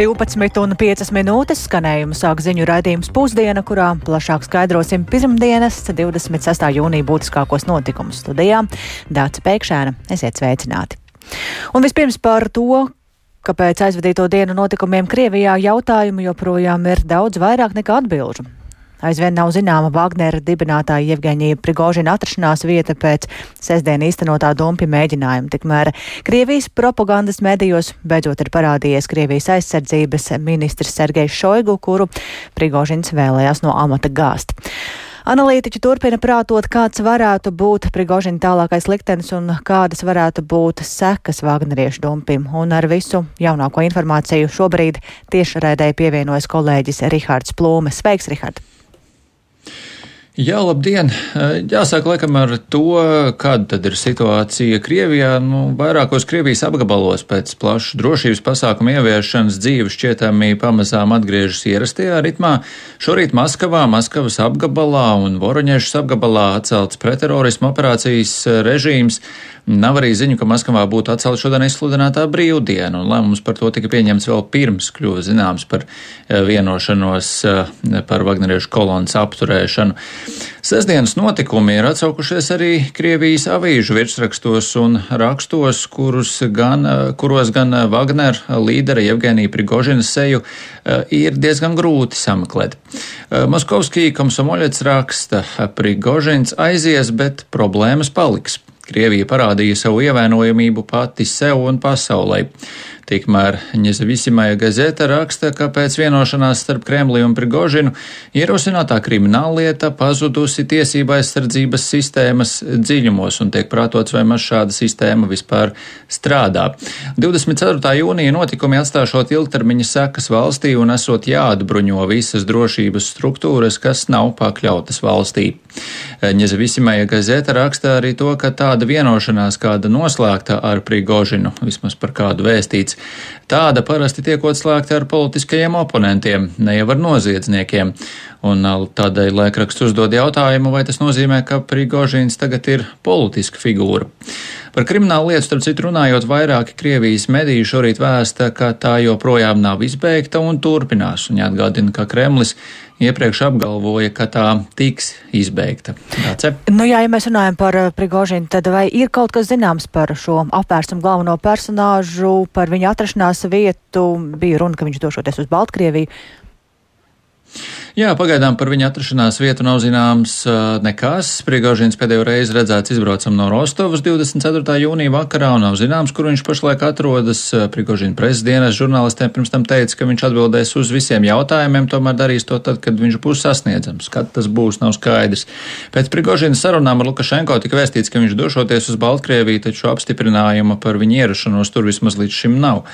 12,5 minūtes skanējumu sāk ziņu raidījums pusdiena, kurā plašāk skaidrosim pirmdienas, 26. jūnija būtiskākos notikumus studijā. Dāca Pēkšēna, esiet sveicināti! Un vispirms par to, kāpēc aizvadīto dienu notikumiem Krievijā jautājumu joprojām ir daudz vairāk nekā atbilžu. Aizvien nav zināma Wagnera dibinātāja Jevgeņija Prigožina atrašanās vieta pēc sestdien īstenotā dumpi mēģinājuma. Tikmēr Krievijas propagandas medijos beidzot ir parādījies Krievijas aizsardzības ministrs Sergejs Šoigu, kuru Prigožins vēlējās no amata gāzt. Analītiķi turpina prātot, kāds varētu būt Prigožina tālākais liktenis un kādas varētu būt sekas Vagneriešu dumpim. Un ar visu jaunāko informāciju šobrīd tiešraidē pievienojas kolēģis Rihards Plūme. Sveiks, Rihards! Jā, labdien! Jāsāk laikam ar to, kāda tad ir situācija Krievijā. Nu, vairākos Krievijas apgabalos pēc plašu drošības pasākumu ieviešanas dzīve šķietami pamazām atgriežas ierastajā ritmā. Šorīt Maskavā, Maskavas apgabalā un Voroņešas apgabalā atcelts pretterorismu operācijas režīms. Nav arī ziņu, ka Maskavā būtu atcelta šodien izsludinātā brīvdiena, un lēmums par to tika pieņemts vēl pirms kļuva zināms par eh, vienošanos eh, par Vagneriešu kolonas apturēšanu. Sesdienas notikumi ir atsaukušies arī Krievijas avīžu virsrakstos un rakstos, gan, kuros gan Wagner līdera Jevgenija Prigožina seju ir diezgan grūti sameklēt. Moskovskī komsomoļets raksta, Prigožins aizies, bet problēmas paliks. Krievija parādīja savu ievainojamību pati sev un pasaulē. Tikmēr Ņezavisimāja gazeta raksta, ka pēc vienošanās starp Kremli un Prigožinu ierosinātā krimināllieta pazudusi tiesība aizsardzības sistēmas dziļumos un tiek prātots, vai maz šāda sistēma vispār strādā. 24. jūnija notikumi atstāšot ilgtermiņa sekas valstī un esot jāatbruņo visas drošības struktūras, kas nav pakļautas valstī. Ņezavisimāja gazeta raksta arī to, ka tāda vienošanās, kāda noslēgta ar Prigožinu, vismaz par kādu vēstīts, Tāda parasti tiekot slēgta ar politiskajiem oponentiem, ne jau ar noziedzniekiem. Un tādēļ laikraksts uzdod jautājumu, vai tas nozīmē, ka Prigožīns tagad ir politiska figūra. Par kriminālu lietu, starp citu, runājot, vairāki Krievijas mediji šorīt vēsta, ka tā joprojām nav izbeigta un turpinās. Un jāatgādina, ka Kremlis iepriekš apgalvoja, ka tā tiks izbeigta. Dāce? Nu jā, ja mēs runājam par uh, Prigožinu, tad vai ir kaut kas zināms par šo apvērsumu galveno personāžu, par viņa atrašanās vietu? Bija runa, ka viņš došoties uz Baltkrieviju. Jā, pagaidām par viņa atrašanās vietu nav zināms nekas. Prigaužins pēdējo reizi redzēts izbraucam no Rostovas 24. jūnija vakarā un nav zināms, kur viņš pašlaik atrodas. Prigaužina prezidienas žurnālistiem pirms tam teica, ka viņš atbildēs uz visiem jautājumiem, tomēr darīs to tad, kad viņš būs sasniedzams. Kad tas būs, nav skaidrs. Pēc Prigaužina sarunām ar Lukašenko tika vēstīts, ka viņš došoties uz Baltkrieviju, taču apstiprinājuma par viņa ierašanos tur vismaz līdz šim nav.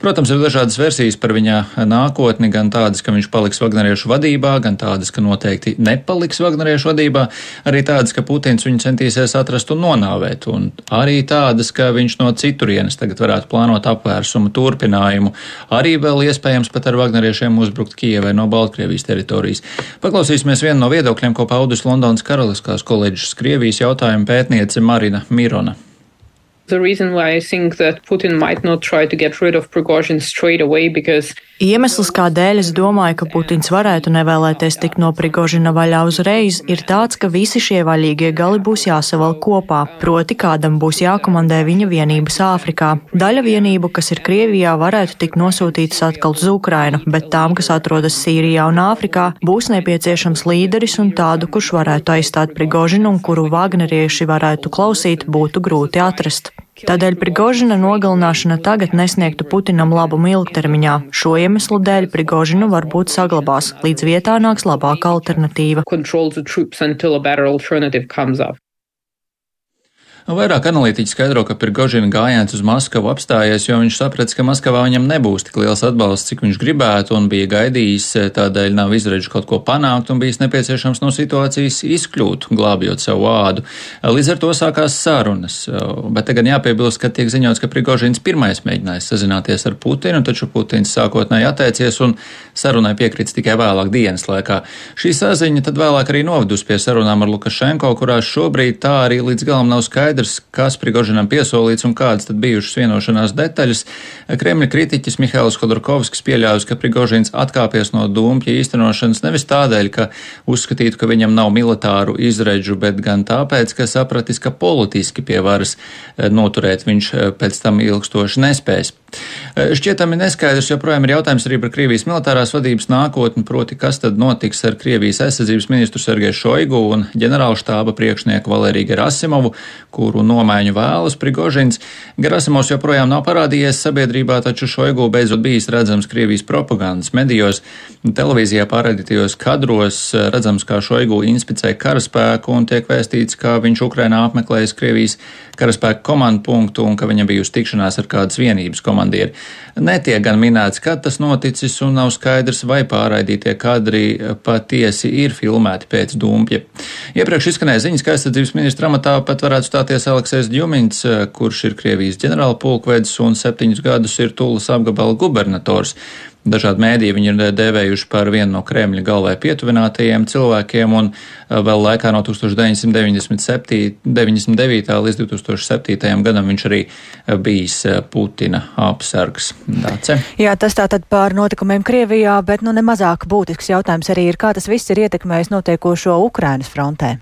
Protams, ir dažādas versijas par viņa nākotni, gan tādas, ka viņš paliks Vagneriešu vadībā vadībā, gan tādas, ka noteikti nepaliks Vagneriešu vadībā, arī tādas, ka Putins viņu centīsies atrast un nonāvēt, un arī tādas, ka viņš no citurienes tagad varētu plānot apvērsumu turpinājumu, arī vēl iespējams pat ar Vagneriešiem uzbrukt Kijevai no Baltkrievijas teritorijas. Paklausīsimies vienu no viedokļiem, ko paudus Londonas Karaliskās koledžas Krievijas jautājumu pētniece Marina Mirona. Iemesls, kādēļ es domāju, ka Putins varētu nevēlēties tikt no Prigožina vaļā uzreiz, ir tāds, ka visi šie vaļīgie gali būs jāsaval kopā, proti kādam būs jākomandē viņa vienības Āfrikā. Daļa vienību, kas ir Krievijā, varētu tikt nosūtītas atkal uz Ukrainu, bet tām, kas atrodas Sīrijā un Āfrikā, būs nepieciešams līderis un tādu, kurš varētu aizstāt Prigožinu un kuru Vagnerieši varētu klausīt, būtu grūti atrast. Tādēļ Prigožina nogalināšana tagad nesniegtu Putinam labumu ilgtermiņā. Šo iemeslu dēļ Prigožinu varbūt saglabās, līdz vietā nāks labāka alternatīva. Vairāk analītiķi skaidro, ka Pirgožina gājiens uz Maskavu apstājies, jo viņš saprata, ka Maskavā viņam nebūs tik liels atbalsts, cik viņš gribētu, un bija gaidījis, tādēļ nav izredzi kaut ko panākt, un bijis nepieciešams no situācijas izkļūt, glābjot savu vādu. Līdz ar to sākās sarunas, bet tagad jāpiebilst, ka tiek ziņots, ka Prigožins pirmais mēģinājis sazināties ar Putinu, taču Putins sākotnēji atteicies un sarunai piekrits tikai vēlāk dienas laikā. Šī saziņa tad vēlāk arī novedus pie sarunām ar Lukašenko, kurās šobrīd tā arī līdz galam nav skaidrs skaidrs, kas Prigožinam piesolīts un kādas tad bijušas vienošanās detaļas. Kremļa kritiķis Mihails Hodorkovskis pieļāvis, ka Prigožins atkāpies no dumpja īstenošanas nevis tādēļ, ka uzskatītu, ka viņam nav militāru izredžu, bet gan tāpēc, ka sapratis, ka politiski pie varas eh, noturēt viņš eh, pēc tam ilgstoši nespēs. Eh, šķietami neskaidrs joprojām ir jautājums arī par Krievijas militārās vadības nākotni, proti, kas tad notiks ar Krievijas aizsardzības ministru Sergeju Šoigu un ģenerālštāba priekšnieku Valēriju Gerasimovu, kuru nomaiņu vēlas Prigožins. Gerasimovs joprojām nav parādījies sabiedrībā, taču Šoigu beidzot bijis redzams Krievijas propagandas medijos. Televīzijā pārādītajos kadros eh, redzams, kā Šoigu inspicē karaspēku un tiek vēstīts, ka viņš Ukrainā apmeklējis Krievijas karaspēka komandu punktu un ka viņam bijusi tikšanās ar kādas vienības komandieri. Netiek gan minēts, kad tas noticis un nav skaidrs, vai pārraidītie kadri patiesi ir filmēti pēc dumpja. Iepriekš izskanēja ziņas, ka aizsardzības ministra amatā pat varētu stāties Aleksējs Djumins, kurš ir Krievijas ģenerāla pulkvedis un septiņus gadus ir Tūlas apgabala gubernators. Dažādi mēdī viņi ir devējuši par vienu no Kremļa galvai pietuvinātajiem cilvēkiem, un eh, vēl laikā no 1997. 99. līdz 2007. gadam viņš arī eh, bijis eh, Putina apsargs. Dāce. Jā, tas tātad par notikumiem Krievijā, bet nu nemazāk būtisks jautājums arī ir, kā tas viss ir ietekmējis notiekošo Ukrainas frontē.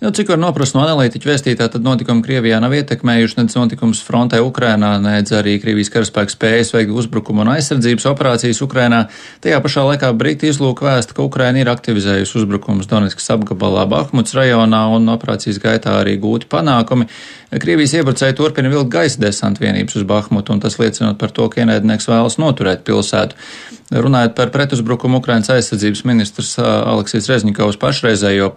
Nu, cik var noprast no analītiķu vēstītā, tad notikumi Krievijā nav ietekmējuši nedz notikums frontē Ukrainā, nedz arī Krievijas karaspēks spējas veikt uzbrukumu un aizsardzības operācijas Ukrainā. Tajā pašā laikā Briti izlūk vēsta, ka Ukraina ir aktivizējusi uzbrukumus Donetskas apgabalā Bahmuts rajonā un operācijas gaitā arī gūti panākumi. Krievijas iebrucēji turpina vilkt gaisa desantu vienības uz Bahmutu, un tas liecinot par to, ka ienaidnieks vēlas noturēt pilsētu. Runājot par pretuzbrukumu, Ukrainas aizsardzības ministrs Aleksijas Rezņikovs pašreizējo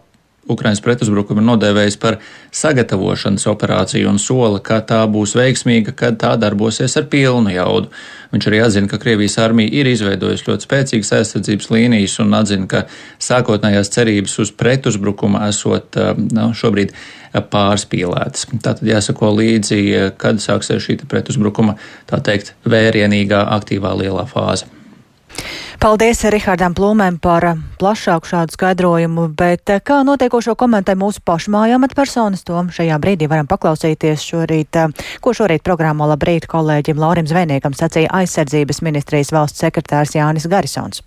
Ukrainas pretuzbrukumu nodēvējis par sagatavošanas operāciju un sola, ka tā būs veiksmīga, kad tā darbosies ar pilnu jaudu. Viņš arī atzina, ka Krievijas armija ir izveidojusi ļoti spēcīgas aizsardzības līnijas un atzina, ka sākotnējās cerības uz pretuzbrukumu esot nu, šobrīd pārspīlētas. Tātad jāsako līdzi, kad sāksies šī pretuzbrukuma, tā teikt, vērienīgā, aktīvā lielā fāze. Paldies Rihardam Plūmēm par eh, plašāku šādu skaidrojumu, bet eh, kā notiekošo komentē mūsu pašmāju amatpersonas, to šajā brīdī varam paklausīties šorīt, eh, ko šorīt programmā labrīt kolēģim Laurim Zvejniekam sacīja aizsardzības ministrijas valsts sekretārs Jānis Garisons.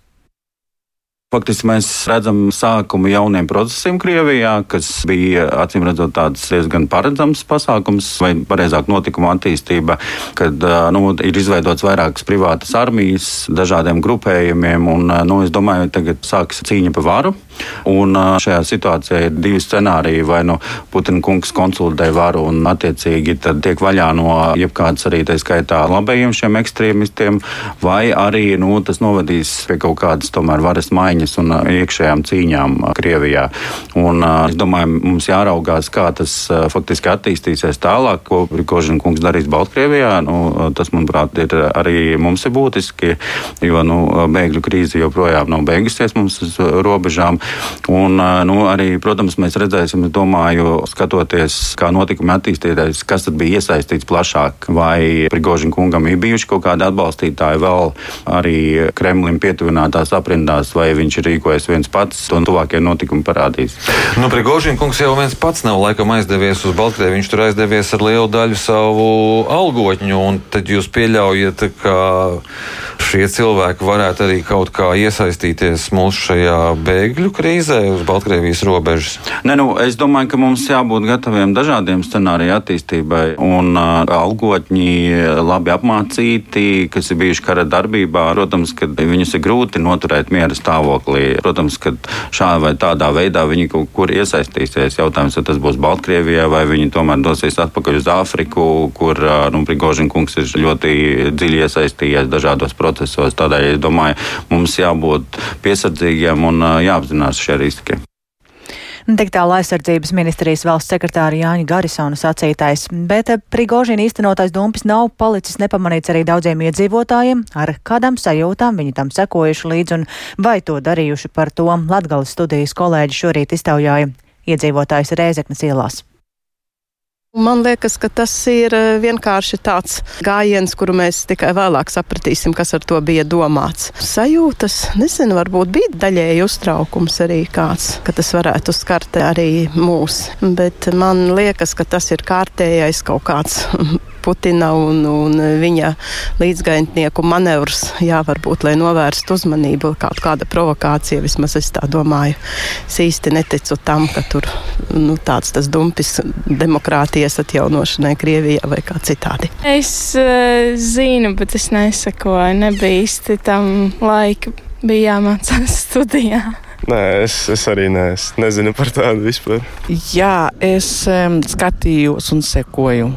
Faktiski mēs redzam sākumu jauniem procesiem Krievijā, kas bija acīm redzot tāds diezgan paredzams pasākums, vai pareizāk notikuma attīstība, kad nu, ir izveidots vairākas privātas armijas dažādiem grupējumiem, un nu, es domāju, tagad sāks cīņa par varu. Un šajā situācijā ir divi scenāriji. Vai nu Putina kungs konsultē varu un attiecīgi tiek vaļā no jebkādas arī tā skaitā labējiem šiem ekstrēmistiem, vai arī nu, tas novedīs pie kaut kādas tomēr varas maiņas cīņas un iekšējām cīņām Krievijā. Un, es domāju, mums jāraugās, kā tas faktiski attīstīsies tālāk, ko Kožina kungs darīs Baltkrievijā. Nu, tas, manuprāt, ir arī mums ir būtiski, jo nu, bēgļu krīze joprojām nav beigusies mums uz robežām. Un, nu, arī, protams, mēs redzēsim, domāju, skatoties, kā notikumi attīstīties, kas tad bija iesaistīts plašāk, vai Prigožina kungam ir bijuši kaut kādi atbalstītāji vēl arī Kremlim pietuvinātās aprindās, vai viņš viņš ir rīkojies viens pats, un tuvākie notikumi parādīs. Nu, Prigožina kungs jau viens pats nav laikam aizdevies uz Baltkrieviju. Viņš tur aizdevies ar lielu daļu savu algotņu, un tad jūs pieļaujat, ka šie cilvēki varētu arī kaut kā iesaistīties mūsu šajā bēgļu krīzē uz Baltkrievijas robežas? Ne, nu, es domāju, ka mums jābūt gataviem dažādiem scenāriju attīstībai, un uh, algotņi labi apmācīti, kas ir bijuši kara darbībā. Protams, ka viņus ir grūti noturēt miera stāvoklī stāvoklī. Protams, ka šādā vai tādā veidā viņi kaut kur iesaistīsies. Jautājums, vai tas būs Baltkrievijā, vai viņi tomēr dosies atpakaļ uz Āfriku, kur nu, Prigožina kungs ir ļoti dziļi iesaistījies dažādos procesos. Tādēļ es domāju, mums jābūt piesardzīgiem un jāapzinās šie riski. Tik tālu aizsardzības ministrijas valsts sekretāra Jāņa Garisona sacītais, bet Prigožina īstenotais dumpis nav palicis nepamanīts arī daudziem iedzīvotājiem, ar kādām sajūtām viņi tam sekojuši līdzi un vai to darījuši par to? Latgales studijas kolēģi šorīt iztaujāja iedzīvotājs Rēzeknes ielās. Man liekas, ka tas ir eh, vienkārši tāds gājiens, kuru mēs tikai vēlāk sapratīsim, kas ar to bija domāts. Sajūtas, nezinu, varbūt bija daļēji uztraukums arī kāds, ka tas varētu skart arī mūs, bet man liekas, ka tas ir kārtējais kaut kāds Putina un, un viņa līdzgaitnieku manevrs, jā, varbūt, lai novērstu uzmanību, kaut kāda provokācija, vismaz es tā domāju. Es īsti neticu tam, ka tur nu, tāds tas dumpis demokrātijas atjaunošanai Krievijā vai kā citādi. Es uh, zinu, bet es nesakoju, nebija īsti tam laika, bija jāmācās studijā. Nē, es, es arī ne, es nezinu par tādu vispār. Jā, es um, skatījos un sekoju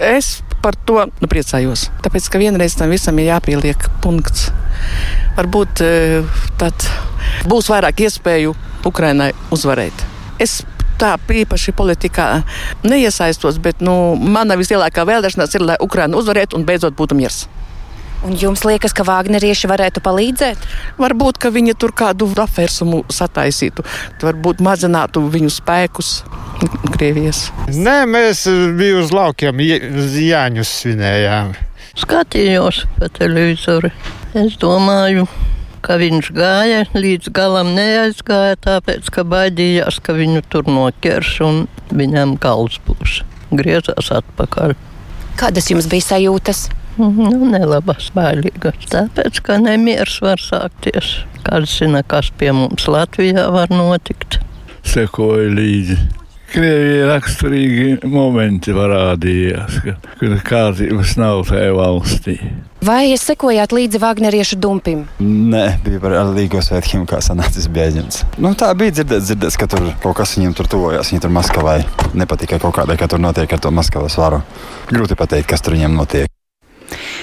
es par to nu, priecājos. Tāpēc, ka vienreiz tam visam ir jāpieliek punkts. Varbūt eh, tad būs vairāk iespēju Ukrainai uzvarēt. Es tā īpaši politikā neiesaistos, bet nu, mana vislielākā vēlēšanās ir, lai Ukraina uzvarētu un beidzot būtu miers. Un jums liekas, ka Vāgnerieši varētu palīdzēt? Varbūt, ka viņi tur kādu apvērsumu sataisītu, varbūt mazinātu viņu spēkus. Krievijas. Nē, mēs bijām uz laukiem, Jāņus svinējām. Skatījos pa televizoru. Es domāju, ka viņš gāja līdz galam, neaizgāja, tāpēc, ka baidījās, ka viņu tur noķers un viņam gals būs. Griezās atpakaļ. Kādas jums bija sajūtas? Nu, nelabas, bailīgas. Tāpēc, ka nemieris var sākties. Kāds zina, kas pie mums Latvijā var notikt. Sekoju līdzi. Krievijai raksturīgi momenti parādījās, ka, ka kārtības nav tajā valstī. Vai jūs sekojāt līdzi Vāģneriešu dumpim? Nē, bija par Līgo svētkiem, kā sanācis bēdziens. Nu, tā bija dzirdēts, dzirdēts, ka tur kaut kas viņam tur tuvojās. Viņi tur Maskavai nepatika kaut kādai, ka tur notiek ar to Maskavas varu. Grūti pateikt, kas tur viņam notiek.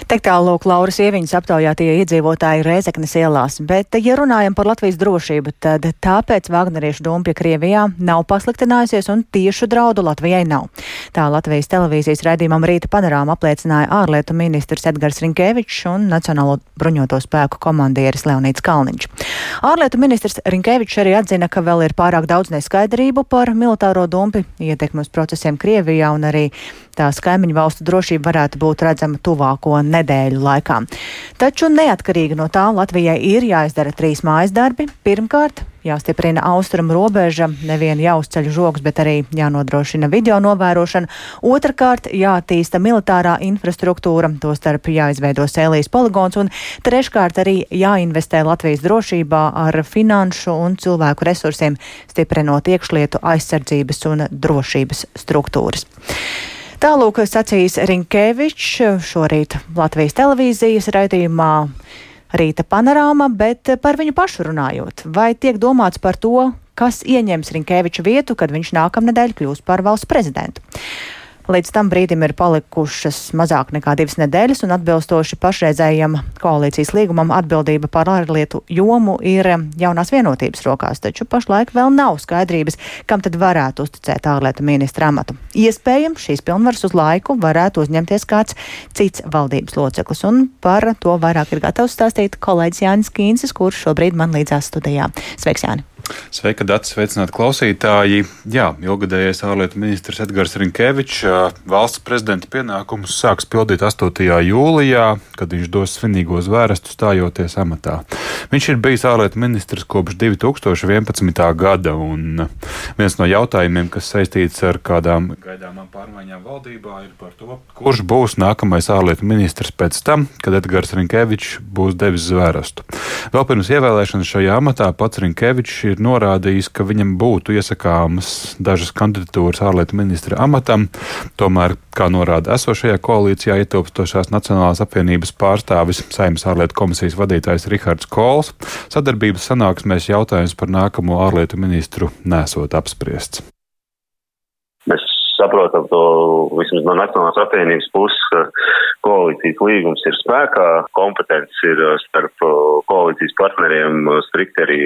Tik tālu lūk Lauras ieviņas aptaujātie iedzīvotāji Rēzeknes ielās, bet, ja runājam par Latvijas drošību, tad tāpēc Vagneriešu dumpja Krievijā nav pasliktinājusies un tiešu draudu Latvijai nav. Tā Latvijas televīzijas raidījumam rīta panorāma apliecināja ārlietu ministrs Edgars Rinkevičs un Nacionālo bruņoto spēku komandieris Leonīts Kalniņš. Ārlietu ministrs Rinkevičs arī atzina, ka vēl ir pārāk daudz neskaidrību par militāro dumpi ietekmi uz procesiem Krievijā un arī tās kaimiņu valstu drošība varētu būt redzama tuvāko nedēļu laikā. Taču neatkarīgi no tā Latvijai ir jāizdara trīs mājas darbi. Pirmkārt, jāstiprina austrumu robeža, nevien jāuzceļ žogs, bet arī jānodrošina video novērošana. Otrakārt, jātīsta militārā infrastruktūra, tostarp jāizveido sēlijas poligons, un treškārt arī jāinvestē Latvijas drošībā ar finanšu un cilvēku resursiem, stiprinot iekšlietu aizsardzības un drošības struktūras. Tālūk, sacījis Rinkēvičs šorīt Latvijas televīzijas raidījumā Rīta panorāma, bet par viņu pašu runājot, vai tiek domāts par to, kas ieņems Rinkēviča vietu, kad viņš nākamnedēļ kļūs par valsts prezidentu. Līdz tam brīdim ir palikušas mazāk nekā divas nedēļas, un atbilstoši pašreizējam koalīcijas līgumam atbildība par ārlietu jomu ir jaunās vienotības rokās, taču pašlaik vēl nav skaidrības, kam tad varētu uzticēt ārlietu ministra amatu. Iespējams, šīs pilnvaras uz laiku varētu uzņemties kāds cits valdības loceklis, un par to vairāk ir gatavs stāstīt kolēģis Jānis Kīncis, kurš šobrīd man līdzās studijā. Sveiks, Jāni! Sveika, Dārts, sveicināti klausītāji. Jā, ilgadējais ārlietu ministrs Edgars Rinkevičs valsts prezidenta pienākumus sāks pildīt 8. jūlijā, kad viņš dos svinīgo zvērestu stājoties amatā. Viņš ir bijis ārlietu ministrs kopš 2011. gada, un viens no jautājumiem, kas saistīts ar kādām gaidāmām pārmaiņām valdībā, ir par to, kurš būs nākamais ārlietu ministrs pēc tam, kad Edgars Rinkevičs būs devis zvērestu. Vēl pirms ievēlēšanas šajā amatā pats Rinkevičs ir norādījis, ka viņam būtu iesakāmas dažas kandidatūras ārlietu ministra amatam. Tomēr, kā norāda esošajā koalīcijā ietilpstošās Nacionālās apvienības pārstāvis Saimnes ārlietu komisijas vadītājs Rihards Kols, sadarbības sanāksmēs jautājums par nākamo ārlietu ministru nesot apspriests. Saprotam to vismaz no Nacionālās apvienības puses, ka koalīcijas līgums ir spēkā, kompetences ir starp koalīcijas partneriem strikti arī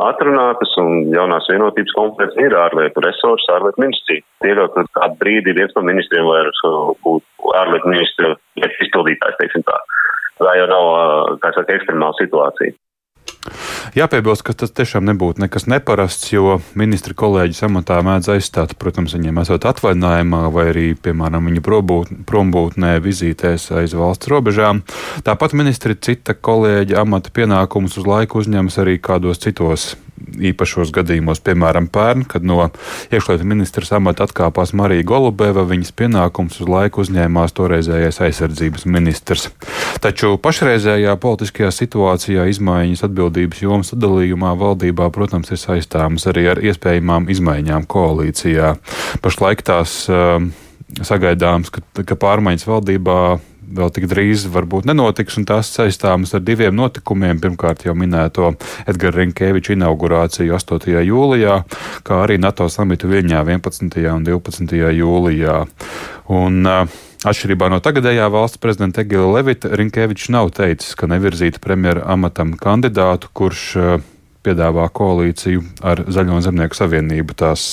atrunātas, un jaunās vienotības kompetences ir ārlietu resursi, ārlietu ministrija. Pieļaut, ka kādu brīdi viens no ministriem var būt ārlietu ministra izpildītājs, teiksim tā. Tā jau nav, kā saka, ekstremāla situācija. Jāpiebilst, ka tas tiešām nebūtu nekas neparasts, jo ministra kolēģis amatā mēdz aizstāt, protams, viņiem esot atvaļinājumā vai arī, piemēram, viņa prombūtnē vizītēs aiz valsts robežām. Tāpat ministri cita kolēģa amata pienākumus uz laiku uzņems arī kādos citos īpašos gadījumos, piemēram, pērn, kad no iekšlietu ministras amata atkāpās Marija Golubeva, viņas pienākums uz laiku uzņēmās toreizējais aizsardzības ministrs. Taču pašreizējā politiskajā situācijā izmaiņas atbildības jomas sadalījumā valdībā, protams, ir saistāmas arī ar iespējamām izmaiņām koalīcijā. Pašlaik tās uh, sagaidāms, ka, ka pārmaiņas valdībā vēl tik drīz varbūt nenotiks, un tās saistāmas ar diviem notikumiem. Pirmkārt, jau minēto Edgara Rinkēviča inaugurāciju 8. jūlijā, kā arī NATO samitu Viļņā 11. un 12. jūlijā. Un, Atšķirībā no tagadējā valsts prezidenta Egila Levita, Rinkēvičs nav teicis, ka nevirzītu premjera amatam kandidātu, kurš piedāvā koalīciju ar Zaļo zemnieku savienību tās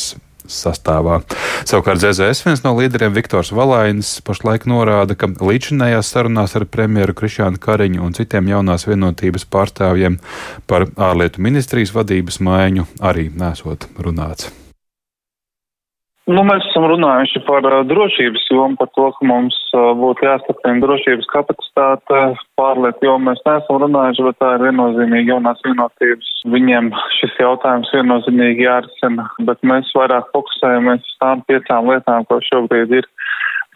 sastāvā. Savukārt ZZS viens no līderiem Viktors Valainis pašlaik norāda, ka līdzinējās sarunās ar premjeru Krišānu Kariņu un citiem jaunās vienotības pārstāvjiem par ārlietu ministrijas vadības maiņu arī nesot runāts. Nu, mēs esam runājuši par drošības jomu, par to, ka mums būtu jāstiprina drošības kapacitāte. Pārlieku jomu mēs neesam runājuši, bet tā ir viennozīmīgi jaunās vienotības. Viņiem šis jautājums viennozīmīgi jārisina, bet mēs vairāk fokusējamies uz tām piecām lietām, ko šobrīd ir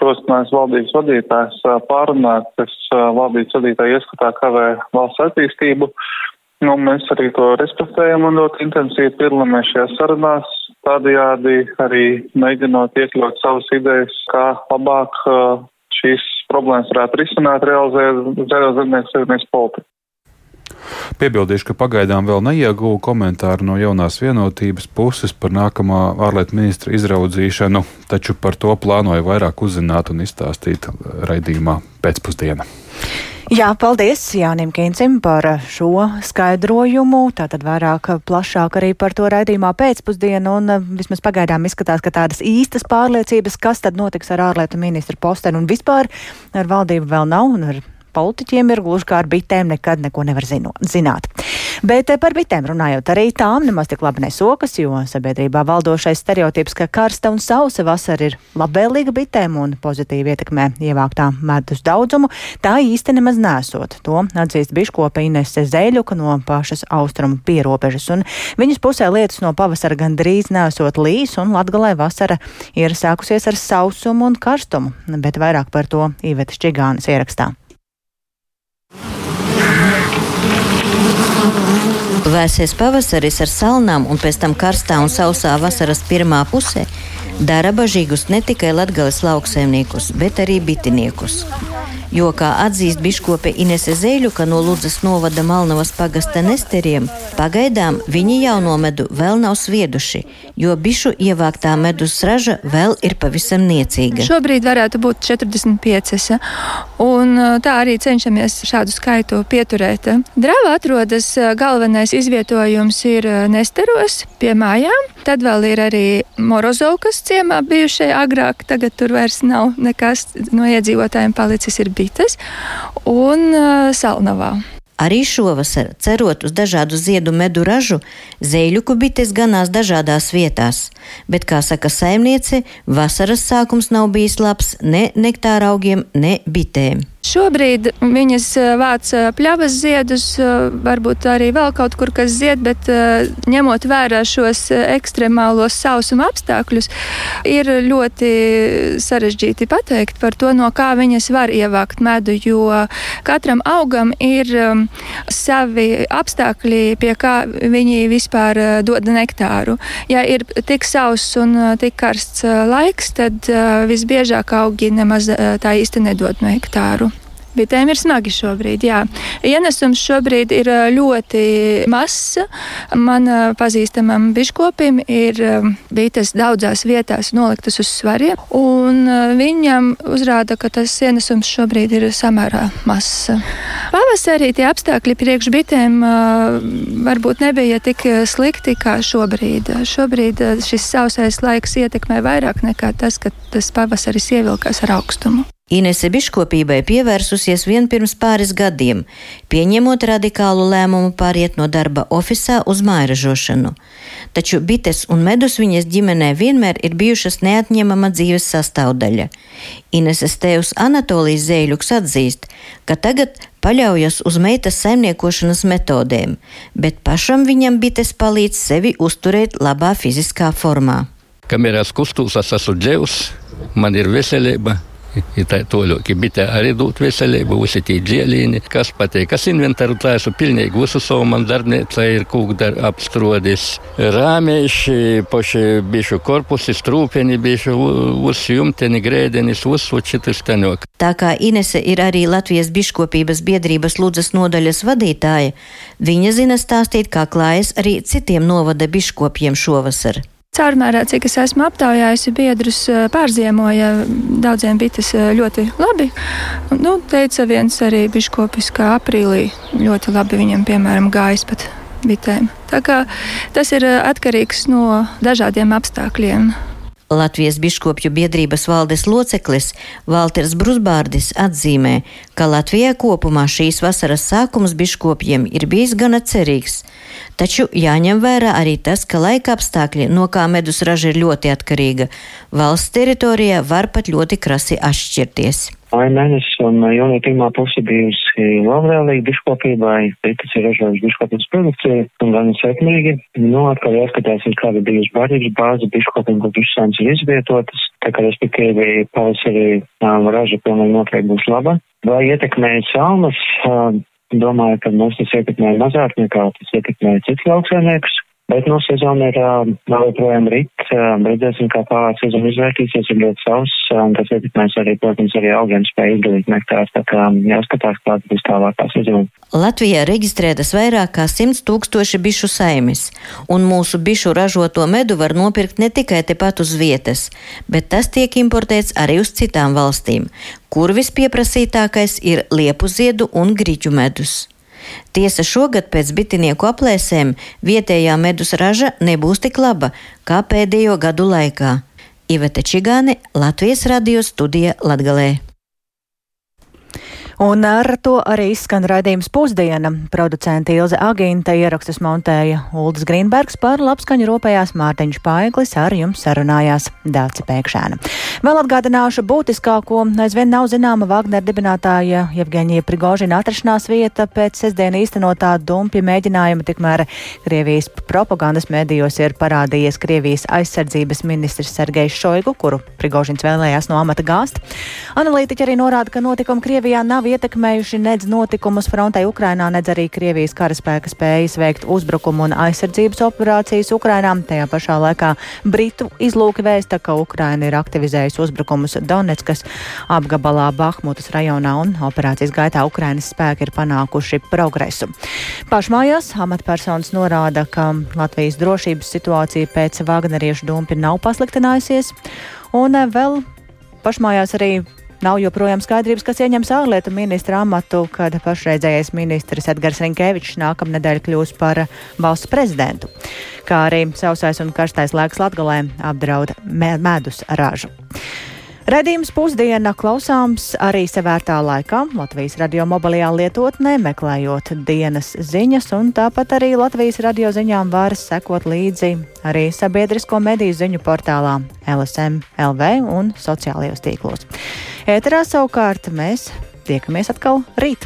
rosinājis valdības vadītājs pārunāt, kas valdības vadītāja ieskatā kavē valsts attīstību. Nu, mēs arī to respektējam un ļoti intensīvi piedalāmies šajās sarunās, tādējādi arī mēģinot iekļaut savas idejas, kā labāk uh, šīs problēmas varētu risināt, realizēt zaļo zemnieku savienības politiku. Piebildīšu, ka pagaidām vēl neieguvu komentāru no jaunās vienotības puses par nākamā ārlietu ministra izraudzīšanu, taču par to plānoju vairāk uzzināt un izstāstīt raidījumā pēcpusdienā. Jā, paldies Jānim Kīncim par šo skaidrojumu. Tātad vairāk plašāk arī par to raidījumā pēcpusdienu un eh, vismaz pagaidām izskatās, ka tādas īstas pārliecības, kas tad notiks ar ārlietu ministru postenu un vispār ar valdību vēl nav un ar politiķiem ir gluži kā ar bitēm, nekad neko nevar zino, zināt. Bet eh, par bitēm runājot, arī tām nemaz tik labi nesokas, jo sabiedrībā valdošais stereotips, ka karsta un sausa vasara ir labvēlīga bitēm un pozitīvi ietekmē ievāktā medus daudzumu, tā īsti nemaz nesot. To atzīst biškopa Inese Zēļuka no pašas austrumu pierobežas, un viņas pusē lietas no pavasara gandrīz nesot līs, un Latgalē vasara ir sākusies ar sausumu un karstumu, bet vairāk par to Iveta Šķigānas ierakstā. Vēsies pavasaris ar salnām un pēc tam karstā un sausā vasaras pirmā pusē dara bažīgus ne tikai latgales lauksaimniekus, bet arī bitiniekus. Jo, kā atzīst biškope Inese Zēļuka no Ludzas novada Malnavas pagasta nesteriem, pagaidām viņi jauno medu vēl nav svieduši, jo bišu ievāktā medus raža vēl ir pavisam niecīga. Šobrīd varētu būt 45, un tā arī cenšamies šādu skaitu pieturēt. Drāva atrodas galvenais izvietojums ir nesteros pie mājām, tad vēl ir arī Morozovkas ciemā bijušajā agrāk, tagad tur vairs nav nekas no iedzīvotājiem palicis ir bijis bites un uh, Salnavā. Arī šovasar, cerot uz dažādu ziedu medu ražu, zēļuku bites ganās dažādās vietās, bet, kā saka saimniece, vasaras sākums nav bijis labs ne nektāra augiem, ne bitēm. Šobrīd viņas vāc pļavas ziedus, varbūt arī vēl kaut kur kas zied, bet ņemot vērā šos ekstremālos sausuma apstākļus, ir ļoti sarežģīti pateikt par to, no kā viņas var ievākt medu, jo katram augam ir savi apstākļi, pie kā viņi vispār dod nektāru. Ja ir tik sauss un tik karsts laiks, tad visbiežāk augi nemaz tā īsti nedod nektāru. Bitēm ir smagi šobrīd. Jā. Ienesums šobrīd ir ļoti mazs. Man pazīstamam biškopim ir bites daudzās vietās noliktas uz svariem, un viņam uzrāda, ka tas ienesums šobrīd ir samērā mazs. Pavasarī tie apstākļi priekš bitēm varbūt nebija tik slikti kā šobrīd. Šobrīd šis sausais laiks ietekmē vairāk nekā tas, ka tas pavasaris ievilkās ar augstumu. Inese biškopībai pievērsusies vien pirms pāris gadiem, pieņemot radikālu lēmumu pāriet no darba oficiālā uz mājražošanu. Taču bites un medus viņas ģimenē vienmēr ir bijušas neatņemama dzīves sastāvdaļa. Ineses tēvs Anatolijas Zēļuks atzīst, ka tagad paļaujas uz meitas saimniekošanas metodēm, bet pašam viņam bites palīdz sevi uzturēt labā fiziskā formā. Kamēr es kustos, es esmu dzīvs, man ir veselība. Ir tā toļoki, bet arī dot veselību, visi tie džielīni, kas patīk. Kas inventāru taisu pilnīgi visu savu man darbnīca ir kūkdar apstrodis. Rāmēši, poši bišu korpusi, strūpeni, bišu uz jumteni, grēdenis, uz učitis tenok. Tā kā Inese ir arī Latvijas biškopības biedrības Ludzas nodaļas vadītāja, viņa zina stāstīt, kā klājas arī citiem novada biškopiem šovasar. Caurmērā, cik es esmu aptaujājusi biedrus, pārziemoja daudziem bites ļoti labi. Nu, teica viens arī biškopis, ka aprīlī ļoti labi viņam, piemēram, gājas pat bitēm. Tā kā tas ir atkarīgs no dažādiem apstākļiem. Latvijas biškopju biedrības valdes loceklis Valters Brusbārdis atzīmē, ka Latvijā kopumā šīs vasaras sākums biškopiem ir bijis gana cerīgs. Taču jāņem vērā arī tas, ka laika apstākļi, no kā medus raža ir ļoti atkarīga, valsts teritorijā var pat ļoti krasi atšķirties. Mēnesis un jūnija pirmā puse bijusi labvēlīga biškopībai, Britas ir ražojuši biškopības produkciju un gan sekmīgi. Nu, atkal jāskatās, ir kāda bijusi barības bāze biškopiem, kur bišsāns ir izvietotas, tā kā respektīvi pavasarī raža pilnīgi noteikti būs laba. Vai ietekmēja salmas? Domāju, ka mums tas ietekmēja mazāk nekā tas ietekmēja citus lauksaimniekus. Bet no sezona ir vēl joprojām rit. Redzēsim, kā pārāk sezona izvērtīsies, ir ļoti sauss, un tas ietekmēs arī, protams, arī augiem spēju izdalīt nektārs, tā kā jāskatās, kāda būs tālākā sezona. Latvijā reģistrētas vairāk kā 100 tūkstoši bišu saimes, un mūsu bišu ražoto medu var nopirkt ne tikai tepat uz vietas, bet tas tiek importēts arī uz citām valstīm, kur vispieprasītākais ir liepu ziedu un grīķu medus. Tiesa šogad pēc bitinieku aplēsēm vietējā medus raža nebūs tik laba kā pēdējo gadu laikā. Iveta Čigāne, Latvijas radio studija Latgalē. Un ar to arī izskan raidījums pusdiena. Producente Ilze Agīnta ierakstus montēja Uldis Grīnbergs par labskaņu ropējās Mārtiņš Paiglis, ar jums sarunājās Dāci Pēkšēna. Vēl atgādināšu būtiskāko, aizvien nav zināma Vagner dibinātāja Jevgeņija Prigožina atrašanās vieta pēc sestdien īstenotā dumpja mēģinājuma, tikmēr Krievijas propagandas medijos ir parādījies Krievijas aizsardzības ministrs Sergejs Šoigu, kuru Prigožins vēlējās no amata gāzt. Analītiķi arī norāda, ka notikumi Krievijā nav nav ietekmējuši nedz notikumus frontē Ukrainā, nedz arī Krievijas karaspēka spējas veikt uzbrukumu un aizsardzības operācijas Ukrainā. Tajā pašā laikā Britu izlūki vēsta, ka Ukraina ir aktivizējusi uzbrukumus Donetskas apgabalā Bahmutas rajonā un operācijas gaitā Ukrainas spēki ir panākuši progresu. Pašmājās amatpersonas norāda, ka Latvijas drošības situācija pēc Vagneriešu dumpi nav pasliktinājusies, un vēl pašmājās arī Nav joprojām skaidrības, kas ieņems ārlietu ministra amatu, kad pašreizējais ministrs Edgars Rinkevičs nākamnedēļ kļūs par valsts prezidentu. Kā arī sausais un karstais laiks Latgalē apdraud medus ražu. Redījums pusdiena klausāms arī sevērtā laikā Latvijas radio mobilajā lietotnē, meklējot dienas ziņas, un tāpat arī Latvijas radio ziņām var sekot līdzi arī sabiedrisko mediju ziņu portālā LSM LV un sociālajos tīklos. Ēterā savukārt mēs tiekamies atkal rīt.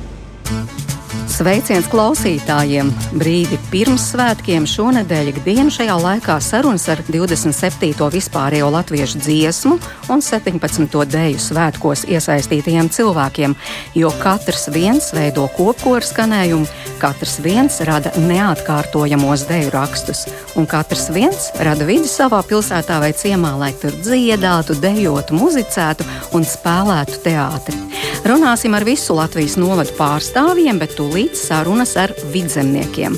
Sveiciens klausītājiem! Brīdi pirms svētkiem šonadēļ ikdienu šajā laikā sarunas ar 27. vispārējo latviešu dziesmu un 17. deju svētkos iesaistītajiem cilvēkiem, jo katrs viens veido kopkoru skanējumu, katrs viens rada neatkārtojamos deju rakstus, un katrs viens rada vidi savā pilsētā vai ciemā, lai tur dziedātu, dejotu, muzicētu un spēlētu teātri. Runāsim ar visu Latvijas novadu pārstāvjiem, bet tūlīt sarunas ar vidzemniekiem.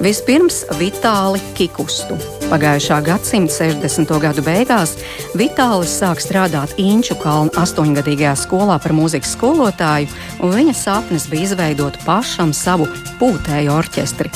Vispirms Vitāli Kikustu. Pagājušā gadsimta 60. gadu beigās Vitālis sāk strādāt Inču kalna astoņgadīgajā skolā par mūzikas skolotāju, un viņa sapnis bija izveidot pašam savu pūtēju orķestri.